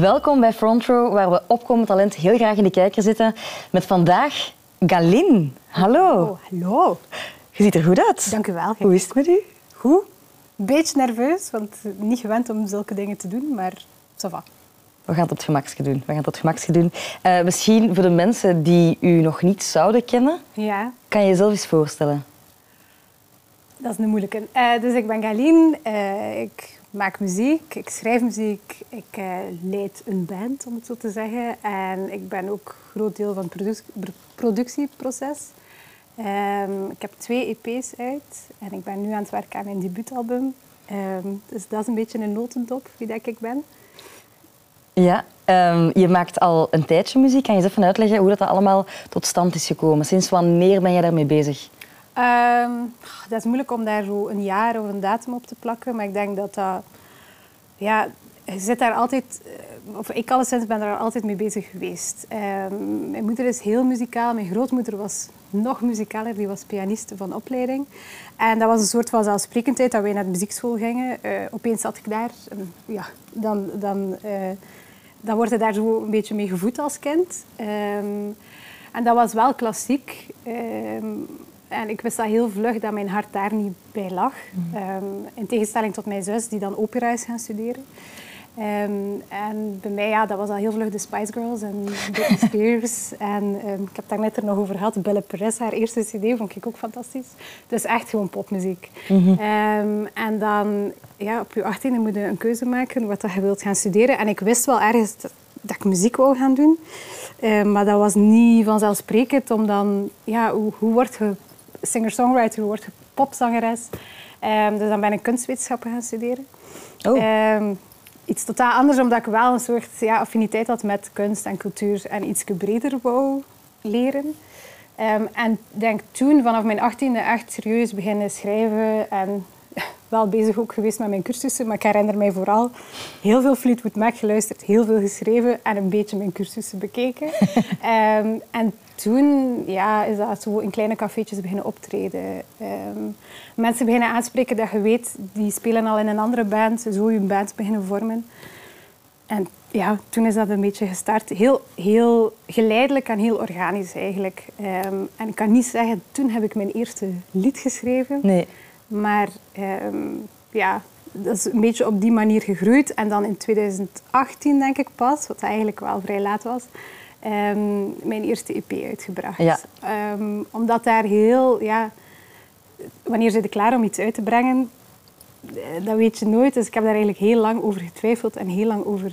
Welkom bij Front Row, waar we opkomend talent heel graag in de kijker zitten. Met vandaag Galin. Hallo. Oh, hallo. Je ziet er goed uit. Dank u wel. Hoe is het met u? Goed. Beetje nerveus, want niet gewend om zulke dingen te doen, maar ça va. We gaan het op het gemakje doen. We gaan het op het gemakje doen. Uh, misschien voor de mensen die u nog niet zouden kennen, ja. kan je jezelf eens voorstellen? Dat is een moeilijke. Uh, dus ik ben Galine, uh, ik maak muziek, ik schrijf muziek, ik uh, leid een band, om het zo te zeggen. En ik ben ook groot deel van het produc productieproces. Um, ik heb twee EP's uit en ik ben nu aan het werken aan mijn debuutalbum. Um, dus dat is een beetje een notendop wie dat ik ben. Ja, um, je maakt al een tijdje muziek. Kan je eens even uitleggen hoe dat allemaal tot stand is gekomen? Sinds wanneer ben je daarmee bezig? Um, dat is moeilijk om daar zo een jaar of een datum op te plakken. Maar ik denk dat dat... Ja, je zit daar altijd... eh, Of ik alleszins ben daar altijd mee bezig geweest. Um, mijn moeder is heel muzikaal. Mijn grootmoeder was nog muzikaler. Die was pianiste van opleiding. En dat was een soort van zelfsprekendheid dat wij naar de muziekschool gingen. Uh, opeens zat ik daar. Ja, dan... dan uh, dan word je daar zo een beetje mee gevoed als kind. Um, en dat was wel klassiek. En ik wist dat heel vlug dat mijn hart daar niet bij lag. Mm. Um, in tegenstelling tot mijn zus, die dan opera is gaan studeren. Um, en bij mij, ja, dat was al heel vlug de Spice Girls en Britney Spears. en um, ik heb daar net er nog over gehad. Belle Perez, haar eerste cd, vond ik ook fantastisch. Dus echt gewoon popmuziek. Mm -hmm. um, en dan, ja, op je 18e moet je een keuze maken wat je wilt gaan studeren. En ik wist wel ergens dat, dat ik muziek wou gaan doen. maar dat was niet vanzelfsprekend, om dan, ja, hoe, hoe word je singer-songwriter, hoe word je popzangeres? dus dan ben ik kunstwetenschappen gaan studeren. Oh iets totaal anders, omdat ik wel een soort ja, affiniteit had met kunst en cultuur en iets breder wou leren. Um, en denk toen, vanaf mijn achttiende, echt serieus beginnen schrijven en wel bezig ook geweest met mijn cursussen, maar ik herinner mij vooral heel veel Fleetwood Mac geluisterd, heel veel geschreven en een beetje mijn cursussen bekeken. um, en toen ja, is dat zo in kleine cafeetjes beginnen optreden. Um, mensen beginnen aanspreken dat je weet, die spelen al in een andere band, zo je band beginnen vormen. En ja, toen is dat een beetje gestart. Heel, heel geleidelijk en heel organisch eigenlijk. Um, en ik kan niet zeggen, toen heb ik mijn eerste lied geschreven. Nee. Maar um, ja, dat is een beetje op die manier gegroeid. En dan in 2018 denk ik pas, wat eigenlijk wel vrij laat was, um, mijn eerste EP uitgebracht. Ja. Um, omdat daar heel, ja, wanneer zit ik klaar om iets uit te brengen, dat weet je nooit. Dus ik heb daar eigenlijk heel lang over getwijfeld en heel lang over,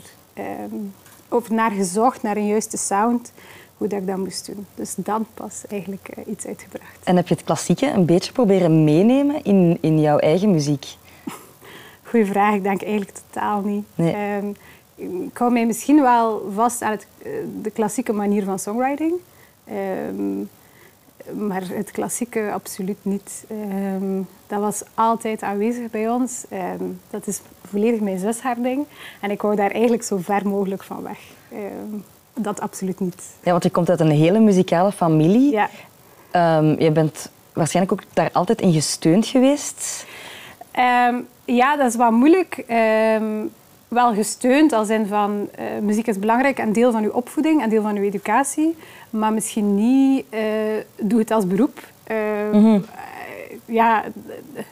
over naar gezocht, naar een juiste sound hoe dat ik dat moest doen. Dus dan pas eigenlijk uh, iets uitgebracht. En heb je het klassieke een beetje proberen meenemen in, in jouw eigen muziek? Goeie vraag. Ik denk eigenlijk totaal niet. Nee. Um, ik hou mij misschien wel vast aan het, de klassieke manier van songwriting. Um, maar het klassieke absoluut niet. Um, dat was altijd aanwezig bij ons. dat is volledig mijn zus haar ding. En ik hou daar eigenlijk zo ver mogelijk van weg dat absoluut niet. Ja, want je komt uit een hele muzikale familie. Ja. Um, je bent waarschijnlijk ook daar altijd in gesteund geweest. Um, ja, dat is wat moeilijk. Um, wel gesteund als in van uh, muziek is belangrijk en deel van uw opvoeding en deel van uw educatie. Maar misschien niet uh, doe het als beroep. Mm -hmm. Ja,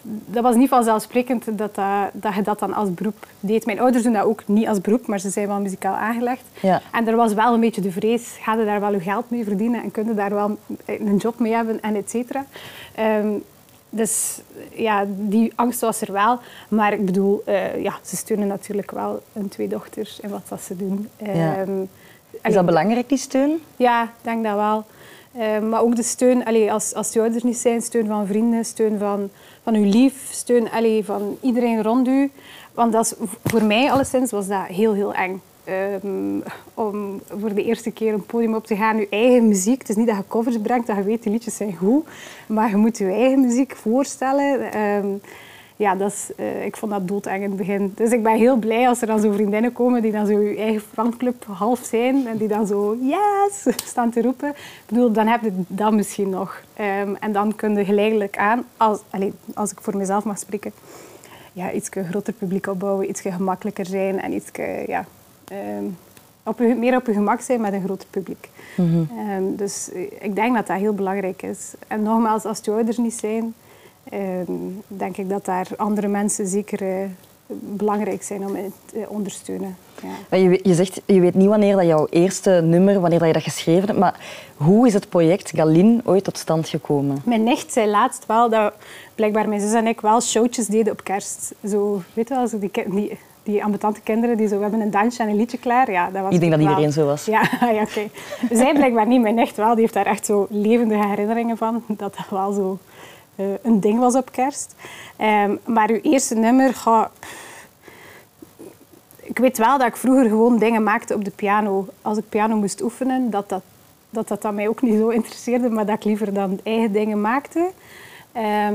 dat was niet vanzelfsprekend dat, dat, dat je dat dan als beroep deed. Mijn ouders doen dat ook niet als beroep, maar ze zijn wel muzikaal aangelegd. Ja. En er was wel een beetje de vrees, ga je daar wel je geld mee verdienen en kun je daar wel een job mee hebben en et cetera. Um, dus ja, die angst was er wel. Maar ik bedoel, uh, ja, ze steunen natuurlijk wel hun twee dochters in wat dat ze doen. Ja. Um, is dat belangrijk, die steun? Ja, ik denk dat wel. Uh, maar ook de steun, als, als je ouders niet zijn, steun van vrienden, steun van, van uw lief, steun van iedereen rond u. Want dat is, voor mij alleszins was dat heel, heel eng. Um, om voor de eerste keer een podium op te gaan, je eigen muziek. Het is niet dat je covers brengt, dat je weet, die liedjes zijn goed. Maar je moet je eigen muziek voorstellen. Um, ja, dat is, uh, ik vond dat doodeng in het begin. Dus ik ben heel blij als er dan zo vriendinnen komen die dan zo je eigen fanclub half zijn en die dan zo yes staan te roepen. Ik bedoel, dan heb je dat misschien nog. Um, en dan kun je geleidelijk aan, als, allez, als ik voor mezelf mag spreken, ja, iets groter publiek opbouwen, iets gemakkelijker zijn en iets ja, ehm, op je, meer op je gemak zijn met een groot publiek. Mhm. Ehm, dus eh, ik denk dat dat heel belangrijk is. En nogmaals, als je ouders niet zijn, ehm, denk ik dat daar andere mensen zeker eh, belangrijk zijn om het te ondersteunen. Ja. Je, je zegt, je weet niet wanneer dat jouw eerste nummer, wanneer dat je dat geschreven hebt, maar hoe is het project Galin ooit tot stand gekomen? Mijn nicht zei laatst wel dat blijkbaar mijn zus en ik wel showtjes deden op kerst. Zo, weet je wel, zo die, die, die ambetante kinderen die zo, we hebben een dansje en een liedje klaar. Ja, dat was Ik denk dat wel- iedereen zo was. Ja, ja oké. Zij blijkbaar niet, mijn nicht wel. Die heeft daar echt zo levendige herinneringen van. Dat dat wel zo eh, een ding was op kerst. Ehm, maar uw eerste nummer... ga- ik weet wel dat ik vroeger gewoon dingen maakte op de piano. Als ik piano moest oefenen, dat dat, dat, dat, dat mij ook niet zo interesseerde. Maar dat ik liever dan eigen dingen maakte. Ehm,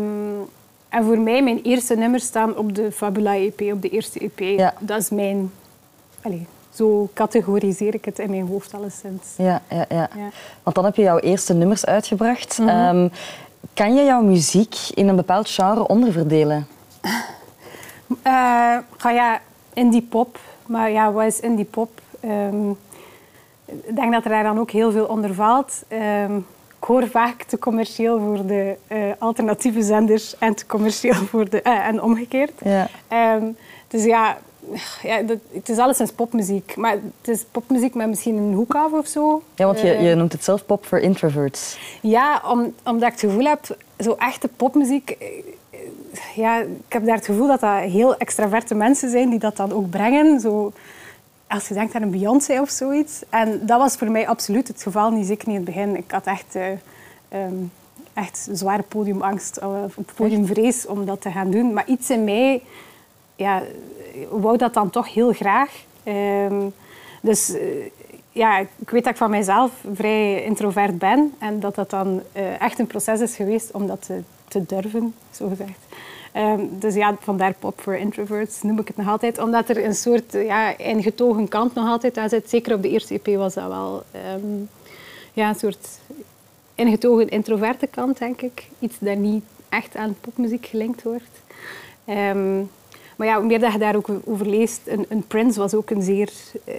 en voor mij, mijn eerste nummers staan op de Fabula EP, op de eerste EP. Ja. Dat is mijn... Allee, zo categoriseer ik het in mijn hoofd alleszins. Ja, ja, ja. Ja. Want dan heb je jouw eerste nummers uitgebracht. Ehm, kan je jouw muziek in een bepaald genre onderverdelen? Ga ja, indie pop. Maar ja, wat is indie pop? Ehm, ik denk dat er daar dan ook heel veel onder valt. Ehm, ik hoor vaak te commercieel voor de eh, alternatieve zenders en te commercieel voor de... eh, en omgekeerd. Ja. Ehm, dus ja, ja dat, het is alleszins popmuziek. Maar het is popmuziek met misschien een hoek af of zo. Ja, want je, Eh, je noemt het zelf pop voor introverts. ja, om, omdat ik het gevoel heb, zo echte popmuziek... eh, Ja, ik heb daar het gevoel dat dat heel extraverte mensen zijn die dat dan ook brengen. Zo, als je denkt aan een Beyoncé of zoiets. En dat was voor mij absoluut het geval, niet zeker niet in het begin. Ik had echt, eh, ehm, echt zware podiumangst, of podiumvrees om dat te gaan doen. Maar iets in mij ja, wou dat dan toch heel graag. Ehm, dus eh, ja, ik weet dat ik van mijzelf vrij introvert ben en dat dat dan eh, echt een proces is geweest om dat te, durven, zo gezegd. Ehm, dus ja, vandaar pop voor introverts noem ik het nog altijd, omdat er een soort ja, ingetogen kant nog altijd aan zit. Zeker op de eerste EP was dat wel ehm, ja, een soort ingetogen introverte kant, denk ik. Iets dat niet echt aan popmuziek gelinkt wordt. Ehm, maar ja, hoe meer dat je daar ook over leest, een, een Prince was ook een zeer eh,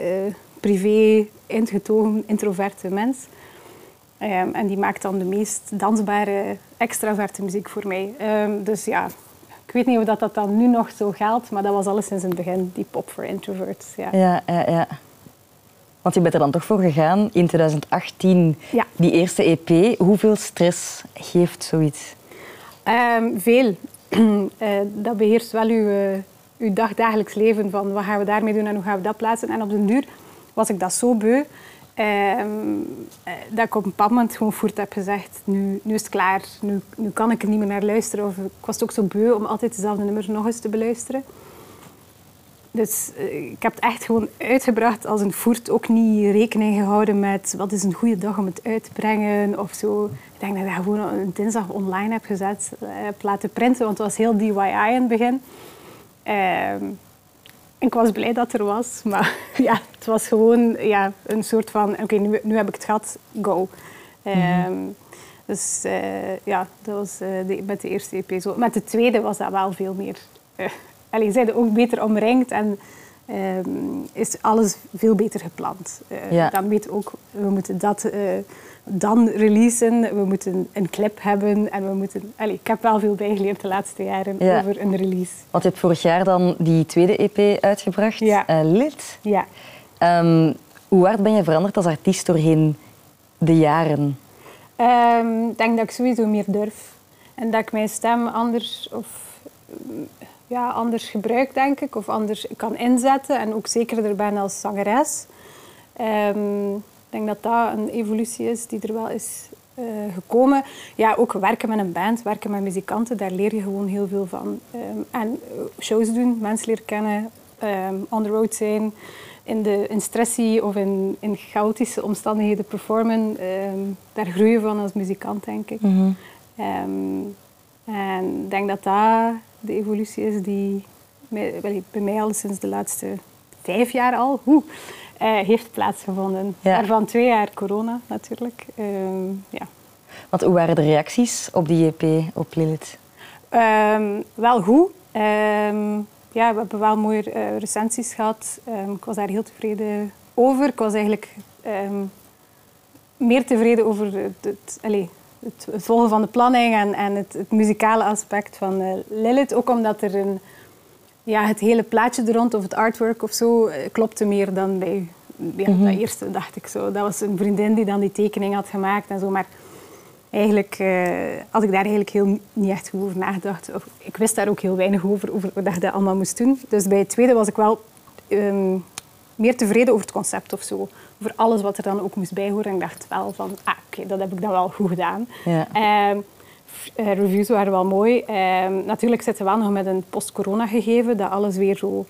privé, ingetogen, introverte mens. Ehm, en die maakt dan de meest dansbare, extraverte muziek voor mij. Ehm, dus ja, ik weet niet of dat, dat dan nu nog zo geldt, maar dat was alles sinds het begin, die pop voor introverts. Ja. Ja, ja, ja. Want je bent er dan toch voor gegaan in 2018, Ja. die eerste EP. Hoeveel stress geeft zoiets? Ehm, veel. Eh, dat beheerst wel uw, eh, uw dagdagelijks leven van wat gaan we daarmee doen en hoe gaan we dat plaatsen. En op den duur was ik dat zo beu ehm, eh, dat ik op een bepaald moment gewoon voert heb gezegd nu, nu is het klaar, nu, nu kan ik er niet meer naar luisteren. Of ik was ook zo beu om altijd dezelfde nummers nog eens te beluisteren. Dus eh, ik heb het echt gewoon uitgebracht als een voert. Ook niet rekening gehouden met wat is een goede dag om het uit te brengen of zo. Ik denk dat ik dat gewoon een dinsdag online heb gezet, eh, heb laten printen, want het was heel DIY in het begin. Ehm, ik was blij dat er was, maar ja, het was gewoon ja, een soort van, oké, nu, nu heb ik het gehad, go. Ehm, Dus eh, ja, dat was eh, de, met de eerste EP zo. Met de tweede was dat wel veel meer... Uh, allee, zijn er ook beter omringd en ehm, is alles veel beter gepland. Eh, Ja. Dan weet ook, we moeten dat eh, dan releasen, we moeten een clip hebben en we moeten... Allee, ik heb wel veel bijgeleerd de laatste jaren Ja. over een release. Want je hebt vorig jaar dan die tweede EP uitgebracht, Ja. eh, Lid. Ja. Ehm, hoe hard ben je veranderd als artiest doorheen de jaren? Ehm, Ik denk dat ik sowieso meer durf. En dat ik mijn stem anders, of, ja, anders gebruik, denk ik. Of anders kan inzetten. En ook zekerder ben als zangeres. Ehm, denk dat dat een evolutie is die er wel is eh, gekomen. Ja, ook werken met een band, werken met muzikanten, daar leer je gewoon heel veel van. Ehm, en eh, shows doen, mensen leren kennen, ehm, on the road zijn, in, de, in stressie of in, in chaotische omstandigheden performen. Ehm, daar groei je van als muzikant, denk ik. Ehm, en ik denk dat dat de evolutie is die bij mij al sinds de laatste vijf jaar al hoe, heeft plaatsgevonden. Ja. Waarvan twee jaar corona natuurlijk. Ehm, ja. Want hoe waren de reacties op die EP op Lilith? Ehm, wel goed. Ehm, ja, we hebben wel mooie uh, recensies gehad. Ik was daar heel tevreden over. Ik was eigenlijk meer tevreden over het, het, allez, het, volgen van de planning en, en het, het muzikale aspect van uh, Lilith. Ook omdat er een, ja, het hele plaatje er rond of het artwork of zo uh, klopte meer dan bij ja, mm dat eerste, dacht ik zo. Dat was een vriendin die dan die tekening had gemaakt en zo. Maar eigenlijk uh, had ik daar eigenlijk heel niet echt over nagedacht. Of, ik wist daar ook heel weinig over, over dat je dat allemaal moest doen. Dus bij het tweede was ik wel um, meer tevreden over het concept of zo. Over alles wat er dan ook moest bijhoren. En ik dacht wel van, ah, oké, okay, dat heb ik dan wel goed gedaan. Ja. Um, uh, reviews waren wel mooi. Um, natuurlijk zitten we wel nog met een post-corona gegeven, dat alles weer zo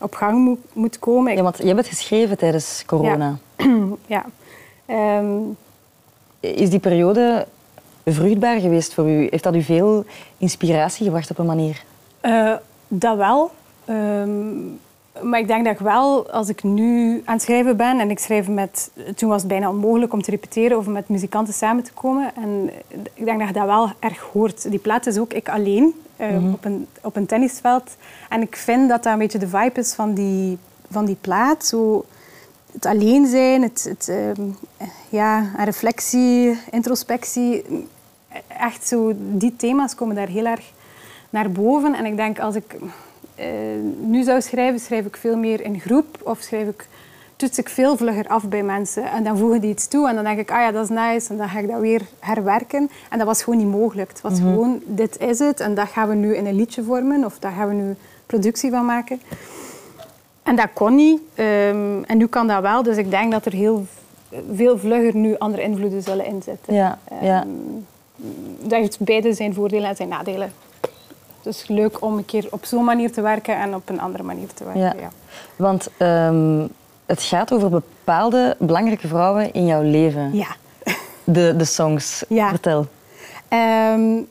op gang moet, moet komen. Ja, want je hebt het geschreven tijdens corona. Ja. ja. Um, is die periode vruchtbaar geweest voor u? Heeft dat u veel inspiratie gebracht op een manier? Uh, dat wel. Um, maar ik denk dat ik wel, als ik nu aan het schrijven ben en ik schrijf met... Toen was het bijna onmogelijk om te repeteren of met muzikanten samen te komen. En ik denk dat je dat wel erg hoort. Die plaat is ook ik alleen uh, mm-hmm. op, een, op een tennisveld. En ik vind dat dat een beetje de vibe is van die, van die plaat. Zo het alleen zijn, het, het uh, ja, reflectie, introspectie. Echt zo, die thema's komen daar heel erg naar boven. En ik denk als ik nu zou schrijven, schrijf ik veel meer in groep of schrijf ik, toets ik veel vlugger af bij mensen. En dan voegen die iets toe en dan denk ik, ah ja, dat is nice. En dan ga ik dat weer herwerken. En dat was gewoon niet mogelijk. Het was mhm. gewoon, dit is het en dat gaan we nu in een liedje vormen of daar gaan we nu productie van maken. En dat kon niet. Um, en nu kan dat wel. Dus ik denk dat er heel veel vlugger nu andere invloeden zullen inzetten. Ja, um, ja. Dat heeft beide zijn voordelen en zijn nadelen. Dus leuk om een keer op zo'n manier te werken en op een andere manier te werken. Ja. ja. Want um, het gaat over bepaalde belangrijke vrouwen in jouw leven. Ja. De, de songs. Ja. Vertel. Um,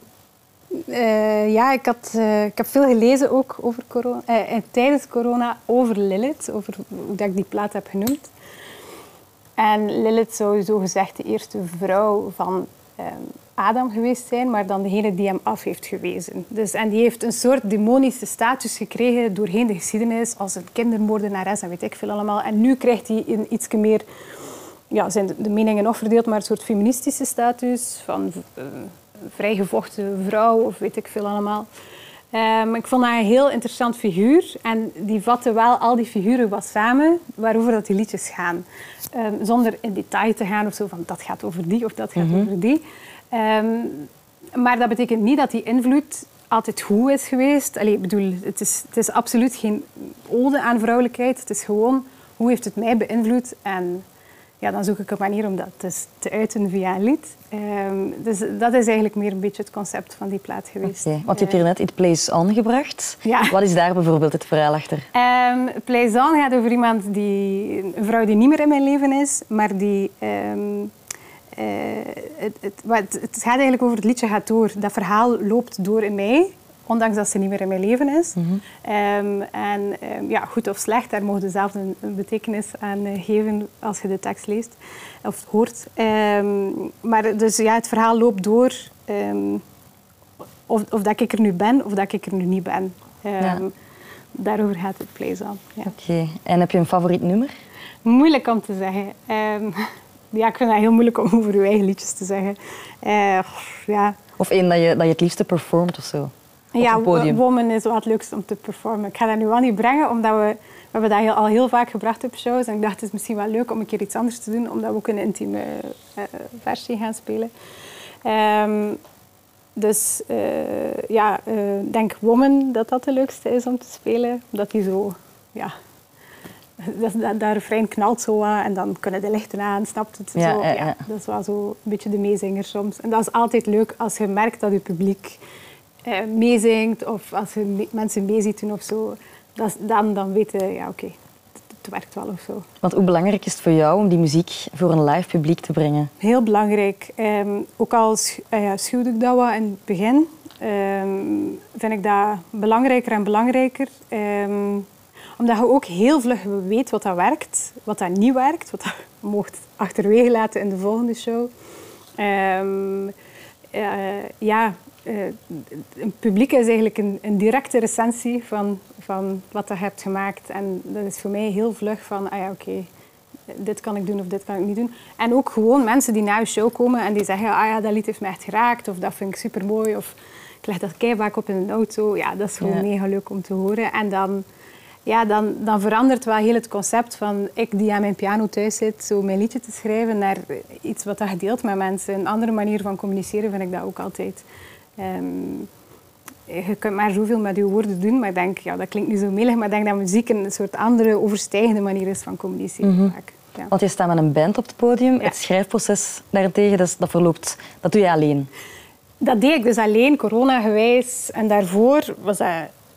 uh, ja, ik, had, uh, ik heb veel gelezen ook over corona, uh, tijdens corona over Lilith, over hoe dat ik die plaat heb genoemd. En Lilith zou zo gezegd de eerste vrouw van um, Adam geweest zijn, maar dan degene die hem af heeft gewezen. Dus, en die heeft een soort demonische status gekregen doorheen de geschiedenis als een kindermoordenares en weet ik veel allemaal. En nu krijgt hij een iets meer, ja, zijn de meningen nog verdeeld, maar een soort feministische status van uh, vrijgevochten vrouw of weet ik veel allemaal. Um, ik vond haar een heel interessant figuur en die vatte wel al die figuren wat samen waarover dat die liedjes gaan. Um, zonder in detail te gaan of zo van dat gaat over die of dat gaat mm -hmm. over die. Um, maar dat betekent niet dat die invloed altijd goed is geweest. Allee, ik bedoel, het is, het is absoluut geen ode aan vrouwelijkheid. Het is gewoon hoe heeft het mij beïnvloed en ja, dan zoek ik een manier om dat te, te uiten via een lied. Um, dus dat is eigenlijk meer een beetje het concept van die plaat geweest. Okay, want je hebt hier net It Plays On gebracht. Ja. Wat is daar bijvoorbeeld het verhaal achter? Um, Plays On gaat over iemand die, een vrouw die niet meer in mijn leven is, maar die... Um, uh, het, het, het, gaat eigenlijk over het liedje gaat door. Dat verhaal loopt door in mij ondanks dat ze niet meer in mijn leven is. Mm -hmm. um, en um, ja, goed of slecht, daar mogen je zelf een, een, betekenis aan uh, geven als je de tekst leest of hoort. Um, maar dus ja, het verhaal loopt door of, of, dat ik er nu ben of dat ik er nu niet ben. Ja. Daarover gaat het aan. Ja. Oké, en heb je een favoriet nummer? Moeilijk om te zeggen. ja, ik vind het heel moeilijk om over je eigen liedjes te zeggen. Uh, ja. Of één dat je, dat je het liefste performt of zo? ja, Woman is wat het leukste om te performen. Ik ga dat nu wel niet brengen, omdat we, we hebben dat al heel vaak gebracht op shows. En ik dacht, het is misschien wel leuk om een keer iets anders te doen, omdat we ook een intieme uh, versie gaan spelen. Um, dus uh, ja, ik uh, denk Woman dat dat de leukste is om te spelen. Omdat die zo, ja, dat, dat, dat refrein knalt zo en dan kunnen de lichten aan, snapt het? Ja, zo, ja, Dat is wel zo een beetje de meezinger soms. En dat is altijd leuk als je merkt dat je publiek uh, meezingt of als je me mensen mee ziet doen of zo, dat, dan, dan weten ja oké, okay, het, het, werkt wel of zo. Want hoe belangrijk is het voor jou om die muziek voor een live publiek te brengen? Heel belangrijk. Um, ook al ja, schuwde ik dat wat in het begin, um, vind ik dat belangrijker en belangrijker. Omdat je ook heel vlug weet wat dat werkt, wat dat niet werkt, wat dat je mocht achterwege laten in de volgende show. Uh, ja, een publiek is eigenlijk een, een, directe recensie van, van wat je hebt gemaakt. En dat is voor mij heel vlug van, ah ja, oké, dit kan ik doen of dit kan ik niet doen. En ook gewoon mensen die naar je show komen en die zeggen, ah ja, dat lied heeft me echt geraakt of dat vind ik super mooi of ik leg dat keihard op in een auto. Ja, dat is gewoon mega leuk om te horen. En dan, ja, dan, dan verandert wel heel het concept van ik die aan mijn piano thuis zit, zo mijn liedje te schrijven, naar iets wat dat gedeeld met mensen. Een andere manier van communiceren vind ik dat ook altijd. Um, je kunt maar zoveel met je woorden doen, maar ik denk, ja, dat klinkt niet zo melig, maar ik denk dat muziek een soort andere, overstijgende manier is van communiceren. Mm ja. Want je staat met een band op het podium. Het schrijfproces daarentegen, dat, dat verloopt, dat doe je alleen. Dat deed ik dus alleen, corona-gewijs. En daarvoor was dat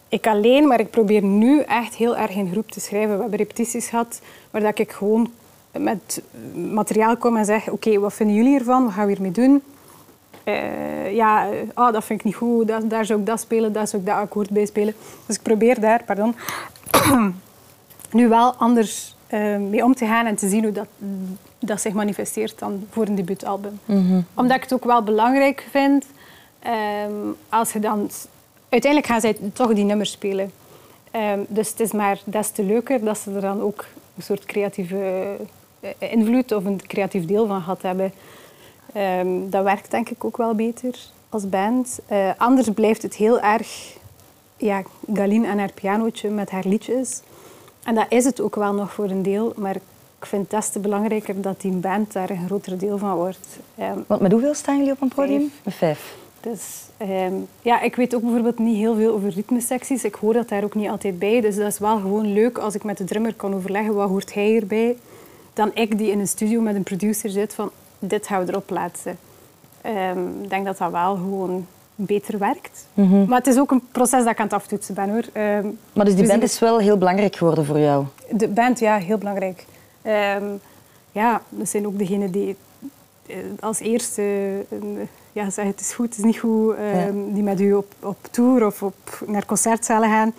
ik alleen, maar ik probeer nu echt heel erg in groep te schrijven. We hebben repetities gehad waar dat ik gewoon met materiaal kom en zeg: Oké, wat vinden jullie ervan? Wat gaan we hiermee doen? Uh, ja, oh, dat vind ik niet goed, dat, daar zou ik dat spelen, daar zou ik dat akkoord bij spelen. Dus ik probeer daar, pardon, nu wel anders uh, mee om te gaan en te zien hoe dat, dat zich manifesteert dan voor een debuutalbum. Mm Omdat ik het ook wel belangrijk vind, um, als je dan... Uiteindelijk gaan zij toch die nummers spelen. Um, dus het is maar des te leuker dat ze er dan ook een soort creatieve uh, invloed of een creatief deel van gehad hebben. Um, dat werkt denk ik ook wel beter als band. Uh, anders blijft het heel erg ja, Galine en haar pianootje met haar liedjes. En dat is het ook wel nog voor een deel, maar ik vind het des te belangrijker dat die band daar een groter deel van wordt. Um, Want met hoeveel staan jullie op een podium? Met vijf. Dus um, ja, ik weet ook bijvoorbeeld niet heel veel over ritmesecties. Ik hoor dat daar ook niet altijd bij. Dus dat is wel gewoon leuk als ik met de drummer kan overleggen wat hoort hij hierbij. Dan ik die in een studio met een producer zit van dit gaan we erop plaatsen. Um, ik denk dat dat wel gewoon beter werkt. Mhm. Maar het is ook een proces dat ik aan het aftoetsen ben. Hoor. Um, maar dus die band is wel heel belangrijk geworden voor jou? De band, ja, heel belangrijk. Ja, dat zijn ook degenen die eh, als eerste ja, zeggen het is goed, het is niet goed, die met u op, op tour of op, naar concertzalen gaan.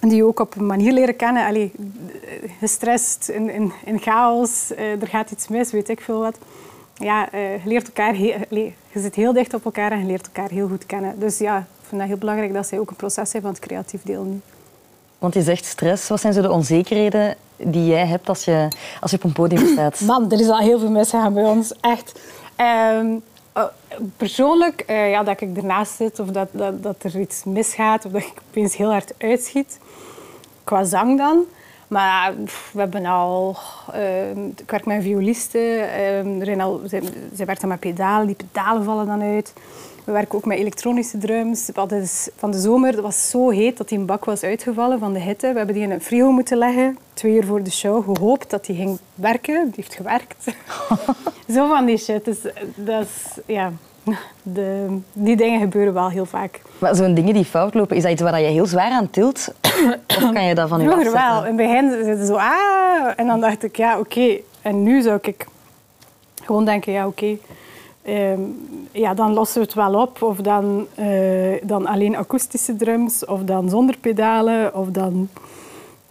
En die je ook op een manier leren kennen. Allee, gestrest, in, in, in chaos, uh, er gaat iets mis, weet ik veel wat. Ja, uh, je leert elkaar heel, je zit heel dicht op elkaar en je leert elkaar heel goed kennen. Dus ja, ik vind dat heel belangrijk dat zij ook een proces hebben van het creatief deel nu. Want je zegt stress. Wat zijn zo de onzekerheden die jij hebt als je, als je op een podium staat? Man, er is al heel veel misgegaan bij ons. Echt. Um, persoonlijk, uh, ja, dat ik ernaast zit of dat, dat, dat er iets misgaat of dat ik opeens heel hard uitschiet. Qua zang dan. Maar we hebben al... Uh, ik werk met een violiste. Uh, zij werkt dan met pedalen. Die pedalen vallen dan uit. We werken ook met elektronische drums. Dus van de zomer het was zo heet dat die een bak was uitgevallen van de hitte. We hebben die in een frigo moeten leggen. Twee uur voor de show. Gehoopt dat die ging werken. Die heeft gewerkt. zo van die shit. Dus dat is... Ja de, die dingen gebeuren wel heel vaak. Maar zo'n dingen die fout lopen, is dat iets waar je heel zwaar aan tilt? of kan je dat van je Vroeger wel. In het begin zitten zo, ah... En dan dacht ik, ja, oké. En nu zou ik gewoon denken, ja, oké. Ja, dan lossen we het wel op. Of dan, uh, dan alleen akoestische drums. Of dan zonder pedalen. Of dan...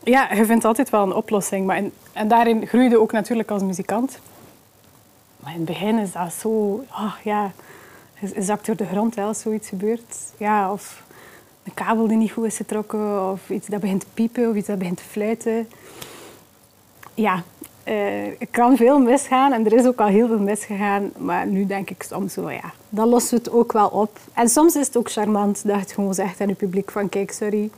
Ja, je vindt altijd wel een oplossing. Maar in, en daarin groeide ook natuurlijk als muzikant. Maar in het begin is dat zo... Oh, ja, je zakt door de grond als zoiets gebeurt. Ja, of een kabel die niet goed is getrokken, of iets dat begint te piepen, of iets dat begint te fluiten. Ja, uh, er kan veel misgaan en er is ook al heel veel misgegaan. Maar nu denk ik soms zo, ja, dan lossen we het ook wel op. En soms is het ook charmant dat je gewoon zegt aan je publiek van kijk, sorry,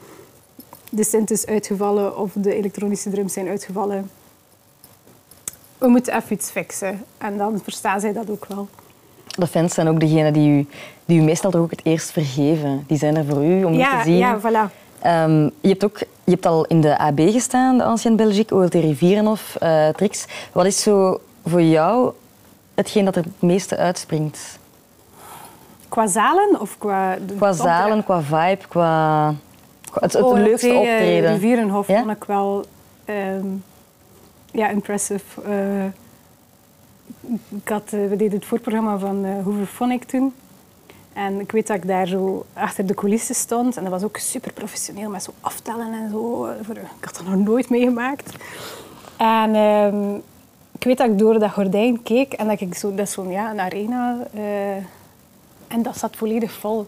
de synth is uitgevallen of de elektronische drums zijn uitgevallen. We moeten even iets fixen. En dan verstaan zij dat ook wel de fans zijn ook degenen die u, die u meestal toch ook het eerst vergeven. Die zijn er voor u om ja, te zien. Ja, voilà. Um, je, hebt ook, je hebt al in de AB gestaan, de Ancien Belgique, OLT Rivierenhof, uh, Trix. Wat is zo voor jou hetgeen dat er het meeste uitspringt? Qua zalen of qua... Qua zalen, qua vibe, qua... Het, het leukste eh, optreden. Rivierenhof ja? vond ik wel um, ja, impressive. Uh, ik had, eh, we deden het voorprogramma van Hoover toen. En ik weet dat ik daar zo achter de coulissen stond. En dat was ook super professioneel, met zo aftellen en zo. Ik had dat nog nooit meegemaakt. En ehm, ik weet dat ik door dat gordijn keek en dat ik zo, dat ja, een arena. Uh, en dat zat volledig vol.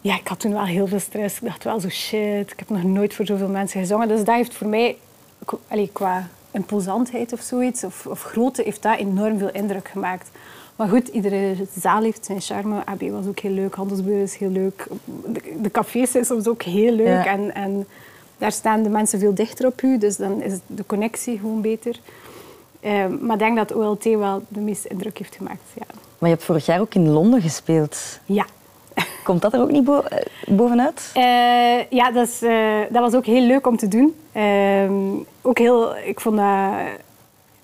Ja, ik had toen wel heel veel stress. Ik dacht wel zo, shit, ik heb nog nooit voor zoveel mensen gezongen. Dus dat heeft voor mij, allee, qua imposantheid of zoiets, of, of grootte, heeft dat enorm veel indruk gemaakt. Maar goed, iedere zaal heeft zijn charme. AB was ook heel leuk, Handelsbuur is heel leuk. De, de cafés zijn soms ook heel leuk. En, en daar staan de mensen veel dichter op u, dus dan is de connectie gewoon beter. Ehm, maar ik denk dat OLT wel de meeste indruk heeft gemaakt. Ja. Maar je hebt vorig jaar ook in Londen gespeeld. Ja. Komt dat er ook niet eh, bovenuit? Uh, ja, dat, is, uh, dat, was ook heel leuk om te doen. Ehm, ook heel, ik vond dat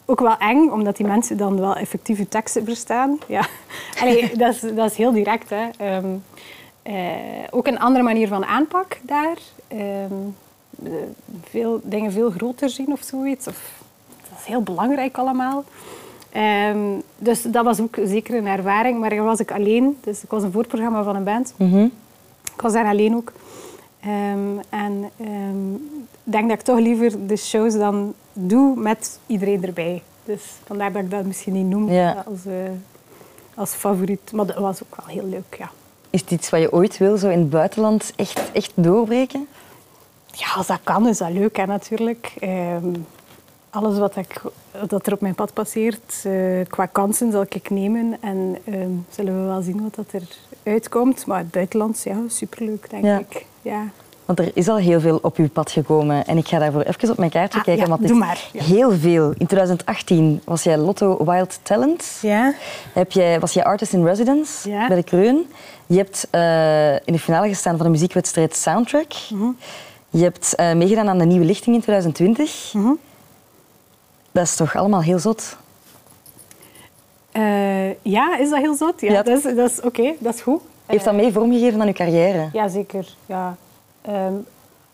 ook wel eng, omdat die mensen dan wel effectieve teksten verstaan. Ja. Allee, dat, is, dat is heel direct. Hè. Um, ook een andere manier van aanpak daar. Um, veel dingen veel groter zien of zoiets. Of, dat is heel belangrijk allemaal. Um, dus dat was ook zeker een ervaring. Maar dan was ik alleen. Dus ik was een voorprogramma van een band. Mm -hmm. Ik was daar alleen ook. Um, en um, ik denk dat ik toch liever de shows dan doe met iedereen erbij. Dus vandaar dat ik dat misschien niet noem ja. als, uh, als favoriet. Maar dat was ook wel heel leuk, ja. Is het iets wat je ooit wil, zo in het buitenland, echt, echt doorbreken? Ja, als dat kan, is dat leuk, hè, natuurlijk. Um, alles wat, ik, wat er op mijn pad passeert, uh, qua kansen, zal ik nemen. En zullen we wel zien wat dat er uitkomt. Maar het buitenland, ja, superleuk, denk ja. ik. Ja. Want er is al heel veel op uw pad gekomen. En ik ga daarvoor even op mijn kaartje Ah, kijken. ja, want het doe is maar, ja. heel veel. In 2018 was jij Lotto Wild Talent. Ja. Heb jij, was jij artist in residence Ja. bij de Kreun. Je hebt eh, in de finale gestaan van de muziekwedstrijd Soundtrack. Mhm. Je hebt eh, meegedaan aan de Nieuwe Lichting in 2020. Mhm. Dat is toch allemaal heel zot? Eh, ja, is dat heel zot? Ja, dat is, dat is oké, dat is goed. Heeft dat mee vormgegeven aan uw carrière? Ja, zeker. Ja. Ehm,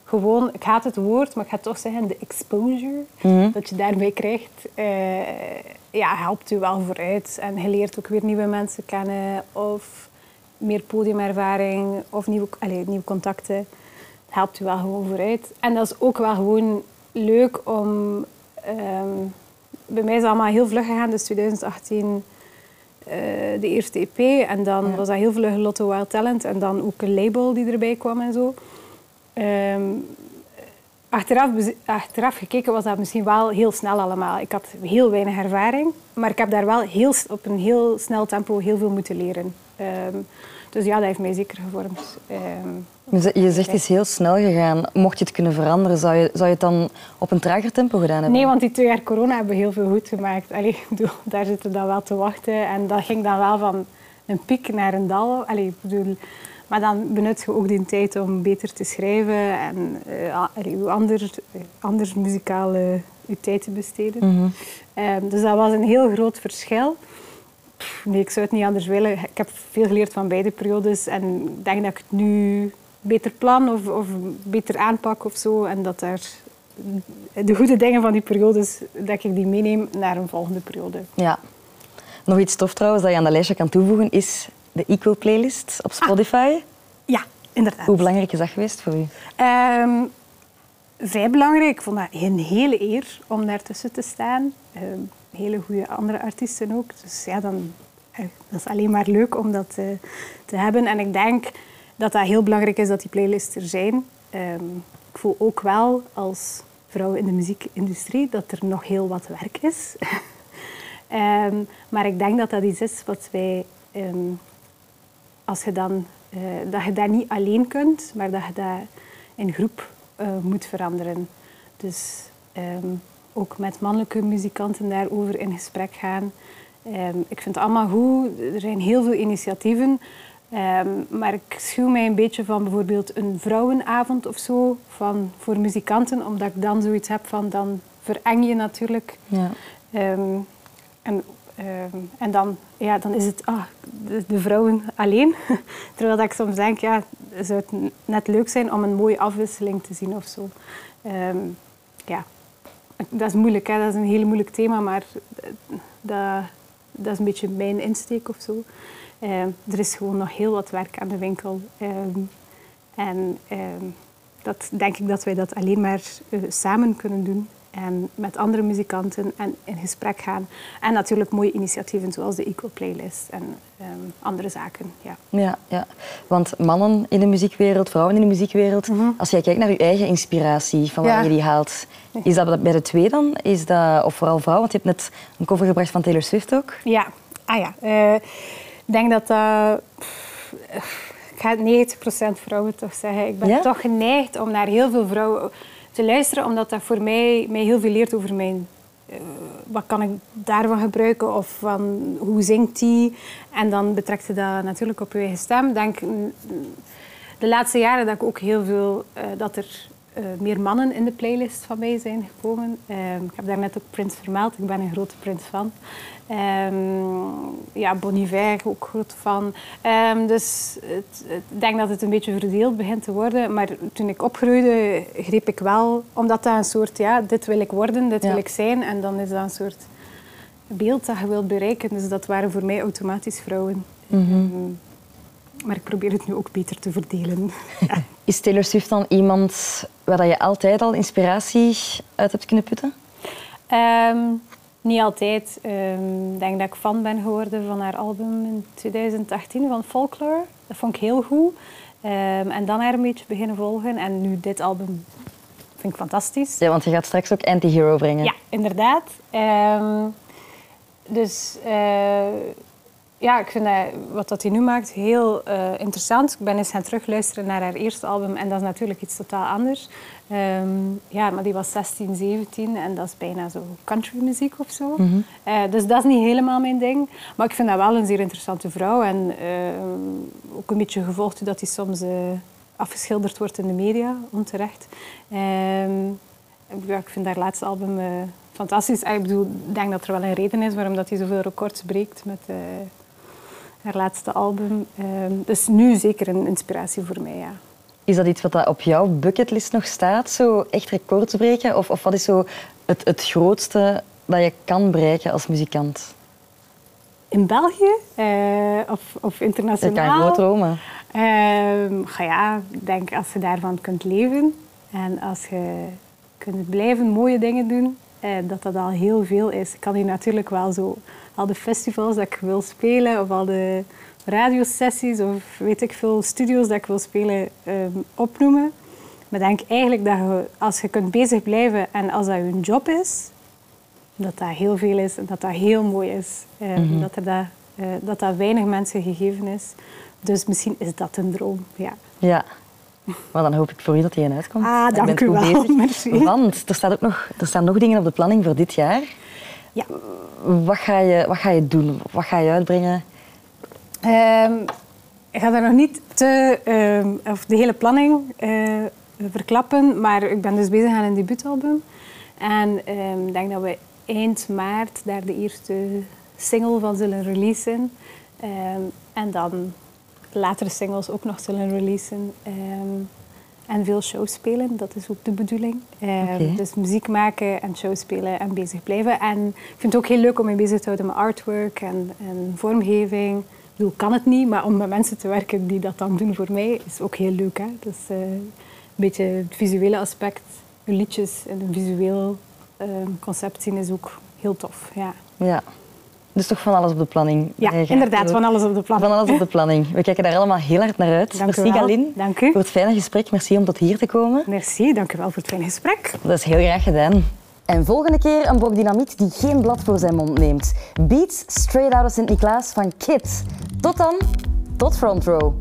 gewoon, ik haat het woord, maar ik ga toch zeggen, de exposure Mhm. dat je daarbij krijgt, eh, ja, helpt u wel vooruit. En je leert ook weer nieuwe mensen kennen of meer podiumervaring of nieuwe, allee, nieuwe contacten. Het helpt u wel gewoon vooruit. En dat is ook wel gewoon leuk om... ehm, bij mij is het allemaal heel vlug gegaan, dus 2018 eh, de eerste EP. En dan Ja. was dat heel vlug Lotto Wild Talent. En dan ook een label die erbij kwam en zo. Ehm, achteraf, achteraf gekeken was dat misschien wel heel snel allemaal. Ik had heel weinig ervaring. Maar ik heb daar wel heel, op een heel snel tempo heel veel moeten leren. Ehm, dus ja, dat heeft mij zeker gevormd. Ehm, Je zegt het is heel snel gegaan. Mocht je het kunnen veranderen, zou je, zou je het dan op een trager tempo gedaan hebben? Nee, want die twee jaar corona hebben heel veel goed gemaakt. Allee, ik bedoel, daar zitten we dan wel te wachten. En dat ging dan wel van een piek naar een dal. Allee, ik bedoel, maar dan benut je ook die tijd om beter te schrijven en ander, eh, anders muzikaal je tijd te besteden. Mhm. Ehm, dus dat was een heel groot verschil. Pff, Nee, ik zou het niet anders willen. Ik heb veel geleerd van beide periodes en ik denk dat ik het nu beter plan of, of beter aanpak of zo. En dat daar de goede dingen van die periodes, dat ik die meeneem naar een volgende periode. Ja. Nog iets tof trouwens dat je aan de lijstje kan toevoegen is de Equal Playlist op Spotify. Ja, inderdaad. Hoe belangrijk is dat geweest voor u? Ehm, vrij belangrijk. Ik vond dat een hele eer om daartussen te staan. Ehm, hele goede andere artiesten ook. Dus ja, dan, eh, dat is alleen maar leuk om dat eh, te hebben. En ik denk dat dat heel belangrijk is dat die playlists er zijn. Ehm, ik voel ook wel als vrouw in de muziekindustrie dat er nog heel wat werk is. Ehm, maar ik denk dat dat iets is wat wij, ehm, als je dan, eh, dat je dat niet alleen kunt, maar dat je dat in groep moet veranderen. Dus ook met mannelijke muzikanten daarover in gesprek gaan. Ehm, ik vind het allemaal goed. Er zijn heel veel initiatieven. Ehm, maar ik schuw mij een beetje van bijvoorbeeld een vrouwenavond of zo van, voor muzikanten, omdat ik dan zoiets heb van dan vereng je natuurlijk. Ja. Ehm, en, en dan, ja, dan is het ah, de, de vrouwen alleen. Terwijl dat ik soms denk, ja, zou het net leuk zijn om een mooie afwisseling te zien of zo. Ja, dat is moeilijk, hè? dat is een heel moeilijk thema, maar dat, dat is een beetje mijn insteek of zo. Ehm, er is gewoon nog heel wat werk aan de winkel. Ehm, en ehm, dat denk ik dat wij dat alleen maar eh, samen kunnen doen. En met andere muzikanten en in gesprek gaan. En natuurlijk mooie initiatieven zoals de Equal Playlist en ehm, andere zaken. Ja. Ja, ja, want mannen in de muziekwereld, vrouwen in de muziekwereld, als jij kijkt naar je eigen inspiratie, van waar Ja. je die haalt, is dat bij de twee dan? Is dat, of vooral vrouwen? Want je hebt net een cover gebracht van Taylor Swift ook. Ja, ah ja. eh, ik denk dat dat... pff, ik ga 90% vrouwen toch zeggen. Ik ben Ja? toch geneigd om naar heel veel vrouwen te luisteren, omdat dat voor mij, mij heel veel leert over mijn... eh, wat kan ik daarvan gebruiken of van hoe zingt die? En dan betrekt je dat natuurlijk op je eigen stem. Denk, de laatste jaren dat ik ook heel veel... eh, dat er eh, meer mannen in de playlist van mij zijn gekomen. Ehm, ik heb daar net ook Prince vermeld. Ik ben een grote Prince fan. Ehm, ja, Bon Iver ook groot fan. Ehm, dus ik denk dat het een beetje verdeeld begint te worden. Maar toen ik opgroeide, greep ik wel... Omdat dat een soort... Ja, dit wil ik worden, dit Ja. wil ik zijn. En dan is dat een soort beeld dat je wilt bereiken. Dus dat waren voor mij automatisch vrouwen. Ehm, maar ik probeer het nu ook beter te verdelen. Is Taylor Swift dan iemand waar je altijd al inspiratie uit hebt kunnen putten? Ehm, niet altijd. Ehm, Ik denk dat ik fan ben geworden van haar album in 2018 van Folklore. Dat vond ik heel goed. Ehm, en dan haar een beetje beginnen volgen. En nu dit album vind ik fantastisch. Ja, want je gaat straks ook Anti-Hero brengen. Ja, inderdaad. Dus eh, ja, ik vind dat, wat dat hij nu maakt heel eh, interessant. Ik ben eens gaan terugluisteren naar haar eerste album en dat is natuurlijk iets totaal anders. Ehm, ja, maar die was 16, 17 en dat is bijna zo countrymuziek of zo. Eh, dus dat is niet helemaal mijn ding. Maar ik vind dat wel een zeer interessante vrouw en ehm, ook een beetje gevolgd hoe dat die soms eh, afgeschilderd wordt in de media, onterecht. Ehm, ja, ik vind haar laatste album eh, fantastisch. Ah, Ik bedoel, ik denk dat er wel een reden is waarom dat hij zoveel records breekt met eh, haar laatste album. Ehm, dus nu zeker een inspiratie voor mij, ja. Is dat iets wat op jouw bucketlist nog staat? Zo echt records breken? Of, of wat is zo het, het grootste dat je kan bereiken als muzikant? In België eh, of, of Je internationaal? kan groot dromen. Ga ja, ik denk als je daarvan kunt leven en als je kunt blijven mooie dingen doen, dat dat al heel veel is. Ik kan hier natuurlijk wel zo al de festivals dat ik wil spelen of al de radiosessies of weet ik veel studio's dat ik wil spelen ehm, opnoemen. Maar ik denk eigenlijk dat je, als je kunt bezig blijven en als dat je job is, dat dat heel veel is en dat dat heel mooi is. Eh, dat, er dat, eh, dat dat weinig mensen gegeven is. Dus misschien is dat een droom, ja. Ja. Maar dan hoop ik voor u dat hij eruit komt. Ah, dank u wel. bezig. Merci. Want er, staat ook nog, er staan nog dingen op de planning voor dit jaar. Ja. Wat ga je, wat ga je doen? Wat ga je uitbrengen? Ehm, ik ga daar nog niet te, ehm, of de hele planning eh, verklappen, maar ik ben dus bezig aan een debuutalbum. En ehm, ik denk dat we eind maart daar de eerste single van zullen releasen. En dan latere singles ook nog zullen releasen. Ehm, en veel shows spelen, dat is ook de bedoeling. Ehm. Dus muziek maken en shows spelen en bezig blijven. En ik vind het ook heel leuk om me bezig te houden met artwork en, en vormgeving. Ik bedoel, kan het niet, maar om met mensen te werken die dat dan doen voor mij, is ook heel leuk. Hè? Dus eh, een beetje het visuele aspect, je liedjes in een visueel ehm, concept zien is ook heel tof. Ja, Ja. Dus toch van alles op de planning. ja inderdaad, van alles op de plan. Van alles op de planning. We kijken daar allemaal heel hard naar uit. Dank u Merci wel. Galin Dank u. voor het fijne gesprek. Merci om tot hier te komen. Merci, dank u wel voor het fijne gesprek. Dat is heel graag gedaan. En volgende keer een blok dynamiet die geen blad voor zijn mond neemt. Beats Straight Outta Sint-Niklaas van Kid. Tot dan, tot Front Row.